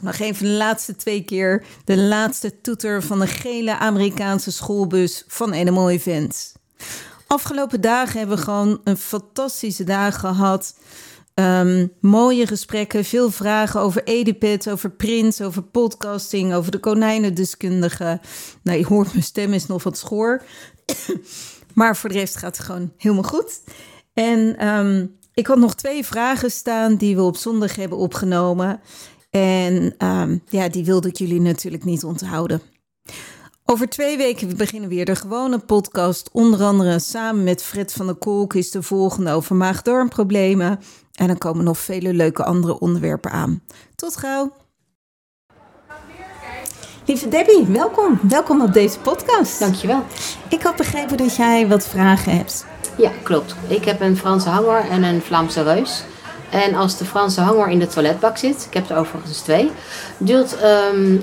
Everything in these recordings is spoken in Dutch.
Nog even de laatste twee keer. De laatste toeter van de gele Amerikaanse schoolbus van Animal Events. Afgelopen dagen hebben we gewoon een fantastische dag gehad. Ehm, mooie gesprekken, veel vragen over Edipet, over Prins, over podcasting, over de konijnendeskundige. Nou, je hoort mijn stem is nog wat schoor. maar voor de rest gaat het gewoon helemaal goed. En ehm, ik had nog twee vragen staan die we op zondag hebben opgenomen. En ehm, ja, die wilde ik jullie natuurlijk niet onthouden. Over twee weken beginnen weer de gewone podcast. Onder andere samen met Fred van der Kolk is de volgende over maag-darmproblemen. En dan komen nog vele leuke andere onderwerpen aan. Tot gauw. Lieve Debbie, welkom. Welkom op deze podcast. Dankjewel. Ik had begrepen dat jij wat vragen hebt. Ja, klopt. Ik heb een Franse hanger en een Vlaamse reus. En als de Franse hanger in de toiletbak zit, ik heb er overigens twee, duurt ehm,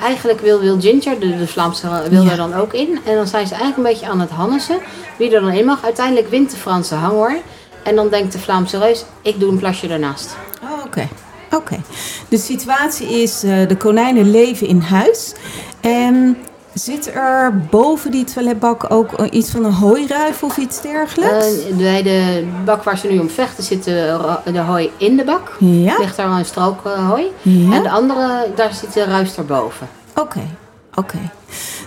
eigenlijk wil Wil Ginger, de, de Vlaamse, wil Ja. er dan ook in. En dan zijn ze eigenlijk een beetje aan het hannesen wie er dan in mag. Uiteindelijk wint de Franse hanger. En dan denkt de Vlaamse reus, ik doe een plasje ernaast. Oh, Oké, oké. De situatie is, eh, de konijnen leven in huis. En zit er boven die toiletbak ook eh, iets van een hooiruif of iets dergelijks? Eh, bij de bak waar ze nu om vechten zit de, ro- de hooi in de bak. ja, Ligt daar wel een strook eh, hooi. ja. En de andere, daar zit de ruis erboven. Oké, oké.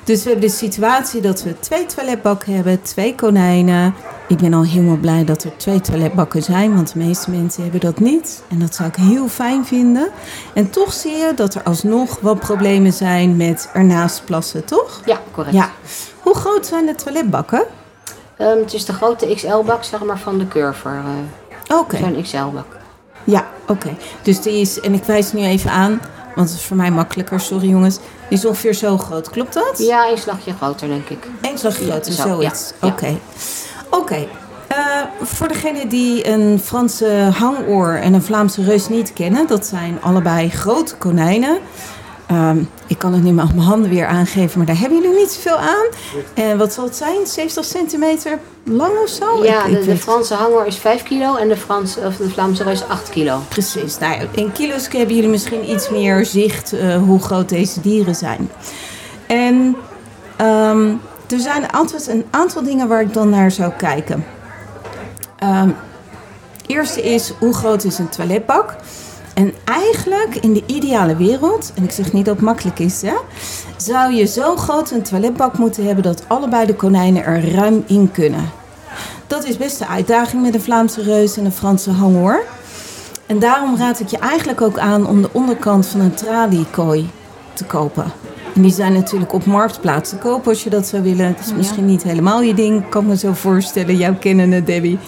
Dus we hebben de situatie dat we twee toiletbakken hebben, twee konijnen. Ik ben al helemaal blij dat er twee toiletbakken zijn, want de meeste mensen hebben dat niet. En dat zou ik heel fijn vinden. En toch zie je dat er alsnog wat problemen zijn met ernaast plassen, toch? Ja, correct. Ja. Hoe groot zijn de toiletbakken? Ehm, het is de grote XL-bak, zeg maar, van de Curver. eh Oké, Zo'n XL-bak. ja, oké. Dus die is, en ik wijs nu even aan, want het is voor mij makkelijker, sorry jongens. Die is ongeveer zo groot, klopt dat? Ja, een slagje groter, denk ik. Eén slag groter, Zo, zoiets. ja, ja. Oké. Oké. Eh, voor degenen die een Franse hangoor en een Vlaamse reus niet kennen, dat zijn allebei grote konijnen. Ehm, ik kan het niet meer op mijn handen weer aangeven, maar daar hebben jullie niet zoveel aan. En wat zal het zijn? 70 centimeter lang of zo? ja, Ik- ik de, Franse hanger is 5 kilo en de, Frans, of de Vlaamse reus 8 kilo. Precies. Nou, in kilo's hebben jullie misschien iets meer zicht eh, hoe groot deze dieren zijn. En ehm, er zijn altijd een aantal dingen waar ik dan naar zou kijken. Ehm eerste is, hoe groot is een toiletbak? En eigenlijk in de ideale wereld, en ik zeg niet dat het makkelijk is, hè, zou je zo groot een toiletbak moeten hebben dat allebei de konijnen er ruim in kunnen. Dat is best een uitdaging met een Vlaamse reus en een Franse hangoor. En daarom raad ik je eigenlijk ook aan om de onderkant van een traliekooi te kopen. En die zijn natuurlijk op marktplaats te kopen als je dat zou willen. Het is misschien niet helemaal je ding, kan me zo voorstellen. Jouw kennende, Debbie.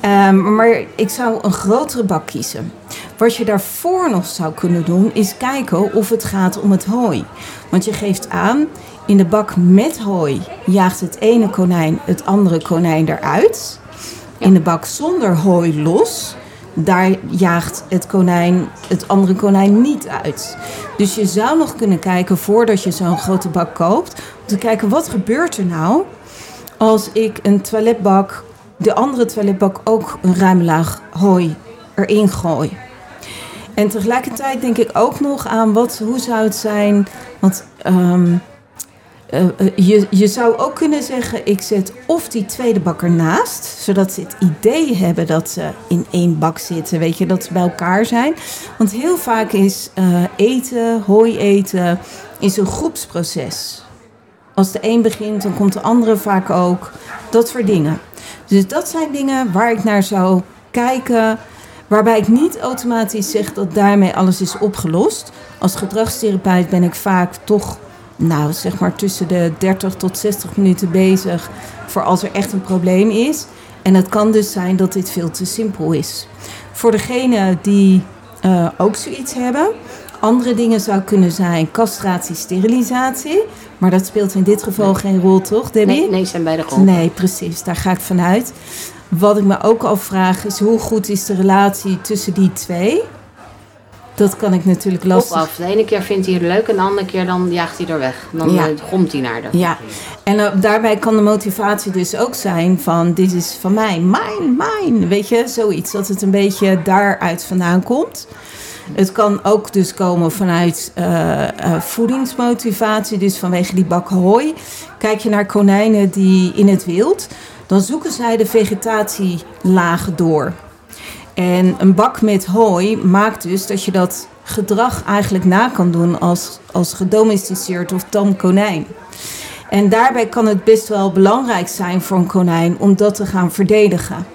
Ehm, maar ik zou een grotere bak kiezen. Wat je daarvoor nog zou kunnen doen, is kijken of het gaat om het hooi. Want je geeft aan, in de bak met hooi jaagt het ene konijn het andere konijn eruit. In de bak zonder hooi los, daar jaagt het konijn het andere konijn niet uit. Dus je zou nog kunnen kijken voordat je zo'n grote bak koopt, om te kijken wat gebeurt er nou als ik een toiletbak, de andere toiletbak ook een ruime laag hooi erin gooi. En tegelijkertijd denk ik ook nog aan wat, hoe zou het zijn, want ehm, eh, eh, je, je zou ook kunnen zeggen, ik zet of die tweede bak ernaast, zodat ze het idee hebben dat ze in één bak zitten, weet je, dat ze bij elkaar zijn. Want heel vaak is eh, eten, hooi eten, is een groepsproces. Als de een begint, dan komt de andere vaak ook. Dat soort dingen. Dus dat zijn dingen waar ik naar zou kijken. Waarbij ik niet automatisch zeg dat daarmee alles is opgelost. Als gedragstherapeut ben ik vaak toch, nou zeg maar tussen de 30 tot 60 minuten bezig. Voor als er echt een probleem is. En het kan dus zijn dat dit veel te simpel is. Voor degene die eh, ook zoiets hebben. Andere dingen zou kunnen zijn castratie, sterilisatie. Maar dat speelt in dit geval geen rol, toch, Debbie? Nee, nee, zijn beide gewoon. Nee, precies. Daar ga ik vanuit. Wat ik me ook afvraag is hoe goed is de relatie tussen die twee? Dat kan ik natuurlijk Op lastig. af. De ene keer vindt hij het leuk en de andere keer dan jaagt hij er weg. Dan Ja. eh, hij naar de. Ja, en eh, daarbij kan de motivatie dus ook zijn van dit is van mij, mijn, mijn. Weet je, zoiets. Dat het een beetje daaruit vandaan komt. Het kan ook dus komen vanuit eh, voedingsmotivatie, dus vanwege die bak hooi. Kijk je naar konijnen die in het wild, dan zoeken zij de vegetatielagen door. En een bak met hooi maakt dus dat je dat gedrag eigenlijk na kan doen als, als gedomesticeerd of tam konijn. En daarbij kan het best wel belangrijk zijn voor een konijn om dat te gaan verdedigen.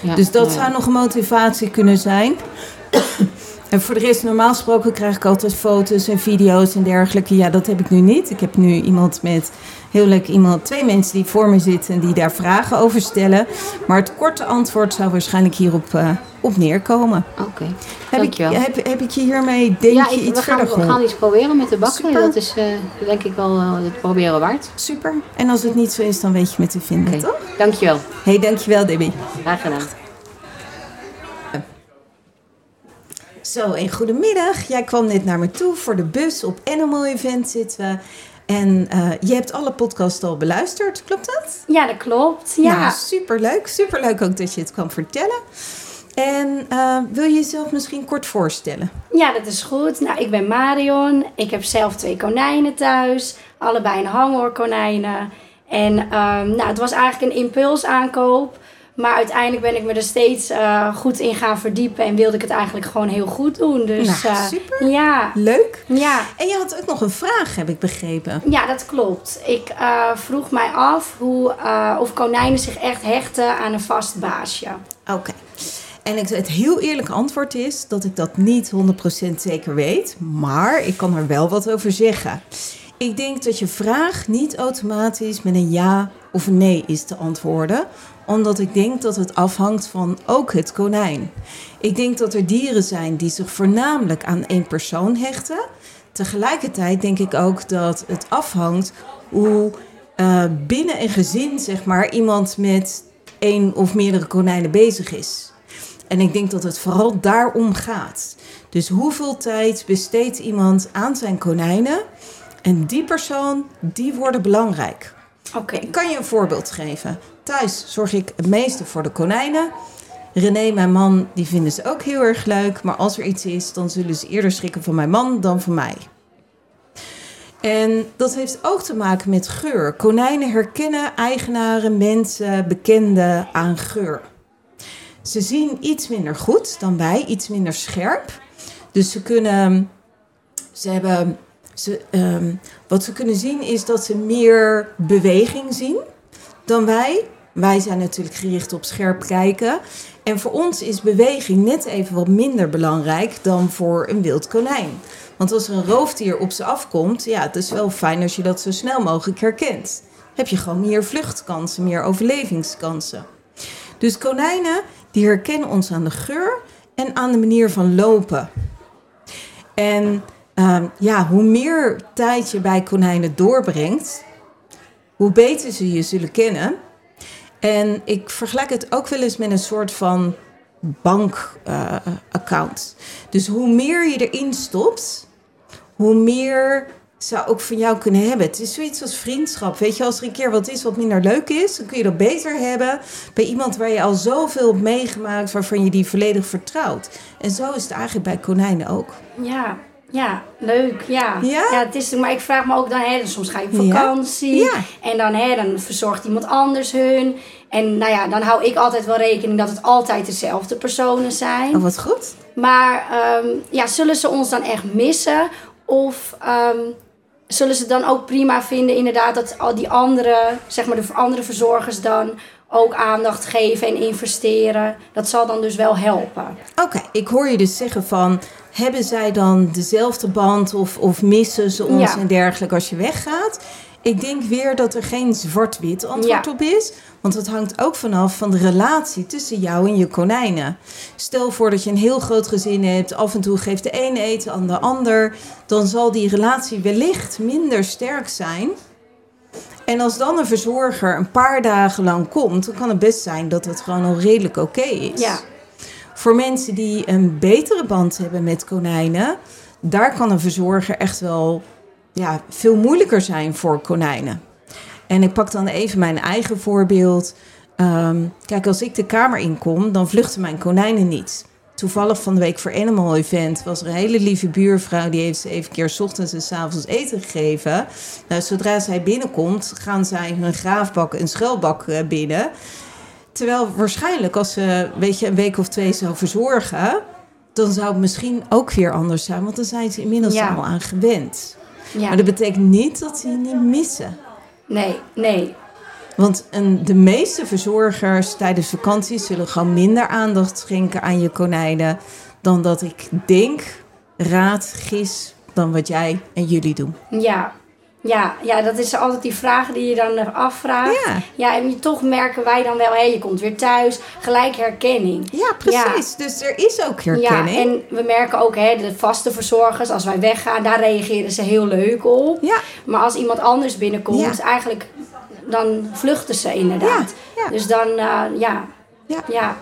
Ja, dus dat ja. zou nog een motivatie kunnen zijn. En voor de rest, normaal gesproken krijg ik altijd foto's en video's en dergelijke. Ja, dat heb ik nu niet. Ik heb nu iemand met, heel leuk iemand, twee mensen die voor me zitten en die daar vragen over stellen. Maar het korte antwoord zou waarschijnlijk hierop eh, op neerkomen. Oké, Heb ik, heb, heb ik je hiermee, denk ja, je, iets we, gaan, verder we gaan iets proberen met de bakken. Super. Dat is eh, denk ik wel eh, het proberen waard. Super. En als het niet zo is, dan weet je me te vinden, Oké, toch? dankjewel. hey, dankjewel Debbie. Graag gedaan. Zo, en goedemiddag. Jij kwam net naar me toe voor de bus. Op Animal Event zitten we. En eh, je hebt alle podcasts al beluisterd, klopt dat? Ja, dat klopt. Ja. Nou, superleuk. Superleuk ook dat je het kwam vertellen. En eh, wil je jezelf misschien kort voorstellen? ja, dat is goed. Nou, ik ben Marion. Ik heb zelf twee konijnen thuis. Allebei een hangoorkonijnen. En ehm, nou, het was eigenlijk een impulsaankoop. Maar uiteindelijk ben ik me er steeds eh, goed in gaan verdiepen. En wilde ik het eigenlijk gewoon heel goed doen. Dus Nou, eh, super. ja, Leuk. ja. En je had ook nog een vraag, heb ik begrepen. Ja, dat klopt. Ik eh, vroeg mij af hoe, of konijnen zich echt hechten aan een vast baasje. Oké. En het, het heel eerlijke antwoord is dat ik dat niet 100% zeker weet, maar ik kan er wel wat over zeggen. Ik denk dat je vraag niet automatisch met een ja of nee is te antwoorden, omdat ik denk dat het afhangt van ook het konijn. Ik denk dat er dieren zijn die zich voornamelijk aan één persoon hechten. Tegelijkertijd denk ik ook dat het afhangt hoe eh, binnen een gezin, zeg maar, iemand met één of meerdere konijnen bezig is. En ik denk dat het vooral daarom gaat. Dus hoeveel tijd besteedt iemand aan zijn konijnen? En die persoon, die worden belangrijk. Oké. Ik kan je een voorbeeld geven. Thuis zorg ik het meeste voor de konijnen. René, mijn man, die vinden ze ook heel erg leuk. Maar als er iets is, dan zullen ze eerder schrikken van mijn man dan van mij. En dat heeft ook te maken met geur. Konijnen herkennen eigenaren, mensen, bekenden aan geur. Ze zien iets minder goed dan wij, iets minder scherp. Dus ze kunnen. Ze hebben. Ze, ehm, wat ze kunnen zien is dat ze meer beweging zien dan wij. Wij zijn natuurlijk gericht op scherp kijken. En voor ons is beweging net even wat minder belangrijk dan voor een wild konijn. Want als er een roofdier op ze afkomt, ja, het is wel fijn als je dat zo snel mogelijk herkent. Heb je gewoon meer vluchtkansen, meer overlevingskansen. Dus konijnen, die herkennen ons aan de geur en aan de manier van lopen. En ehm, ja, hoe meer tijd je bij konijnen doorbrengt, hoe beter ze je zullen kennen. En ik vergelijk het ook wel eens met een soort van bankaccount. dus hoe meer je erin stopt, hoe meer ze ook van jou kunnen hebben. Het is zoiets als vriendschap. Weet je, als er een keer wat is wat minder leuk is, dan kun je dat beter hebben bij iemand waar je al zoveel hebt meegemaakt, waarvan je die volledig vertrouwt. En zo is het eigenlijk bij konijnen ook. Ja, ja, leuk. Ja. Ja? het is, maar ik vraag me ook dan, hè, soms ga je op vakantie. Ja. En dan, hè, dan verzorgt iemand anders hun. En nou ja, dan hou ik altijd wel rekening dat het altijd dezelfde personen zijn. Oh, wat goed. Maar ehm, ja, zullen ze ons dan echt missen? Of ehm, zullen ze dan ook prima vinden, inderdaad, dat al die andere, zeg maar de andere verzorgers dan ook aandacht geven en investeren? Dat zal dan dus wel helpen. Oké, ik hoor je dus zeggen van... hebben zij dan dezelfde band of, of missen ze ons Ja. en dergelijke als je weggaat? Ik denk weer dat er geen zwart-wit antwoord Ja. op is. Want het hangt ook vanaf van de relatie tussen jou en je konijnen. Stel voor dat je een heel groot gezin hebt. Af en toe geeft de een eten aan de ander. Dan zal die relatie wellicht minder sterk zijn. En als dan een verzorger een paar dagen lang komt... dan kan het best zijn dat het gewoon al redelijk oké is. Ja. Voor mensen die een betere band hebben met konijnen, daar kan een verzorger echt wel ja, veel moeilijker zijn voor konijnen. En ik pak dan even mijn eigen voorbeeld. Ehm, kijk, als ik de kamer inkom, dan vluchten mijn konijnen niet. toevallig van de week voor Animal Event was er een hele lieve buurvrouw. Die heeft zeven keer 's ochtends en 's avonds eten gegeven. Nou, zodra zij binnenkomt, gaan zij hun graafbak en schuilbak eh, binnen. Terwijl waarschijnlijk als ze weet je, een week of twee zou verzorgen... dan zou het misschien ook weer anders zijn. Want dan zijn ze inmiddels Ja. al aan gewend. Ja. Maar dat betekent niet dat ze je niet missen. Nee, nee. Want een, de meeste verzorgers tijdens vakantie zullen gewoon minder aandacht schenken aan je konijnen. dan dat ik denk, raad, gis, dan wat jij en jullie doen. Ja. Ja, ja, dat is altijd die vraag die je dan afvraagt. Ja. Ja, en toch merken wij dan wel, hé, je komt weer thuis. Gelijk herkenning. Ja, precies. Dus er is ook Ja, herkenning. en we merken ook, hè, de vaste verzorgers, als wij weggaan, daar reageren ze heel leuk op. Ja. Maar als iemand anders binnenkomt, Ja. eigenlijk, dan vluchten ze inderdaad. Ja, ja. Dus dan, eh, ja. Ja. Ja.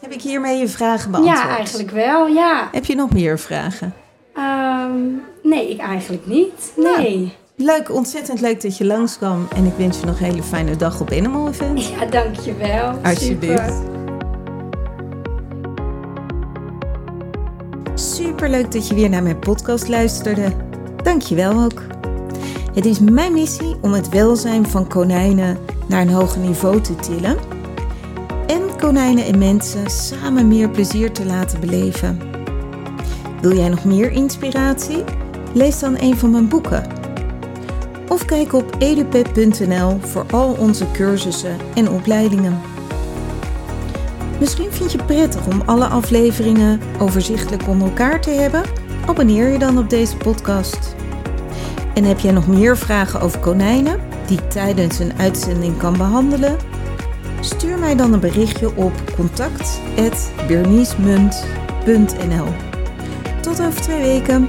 Heb ik hiermee je vragen beantwoord? ja, eigenlijk wel, ja. Heb je nog meer vragen? Ehm, nee, ik eigenlijk niet. Nee. Leuk, ontzettend leuk dat je langskwam. En ik wens je nog een hele fijne dag op Animal Event. Ja, dankjewel. Alsjeblieft. Super. Super leuk dat je weer naar mijn podcast luisterde. Dank je wel ook. Het is mijn missie om het welzijn van konijnen naar een hoger niveau te tillen. En konijnen en mensen samen meer plezier te laten beleven. Wil jij nog meer inspiratie? Lees dan een van mijn boeken. Of kijk op edupep.nl voor al onze cursussen en opleidingen. Misschien vind je het prettig om alle afleveringen overzichtelijk onder elkaar te hebben? Abonneer je dan op deze podcast. En heb jij nog meer vragen over konijnen die ik tijdens een uitzending kan behandelen? Stuur mij dan een berichtje op contact@berniesmunt.nl. Tot over twee weken.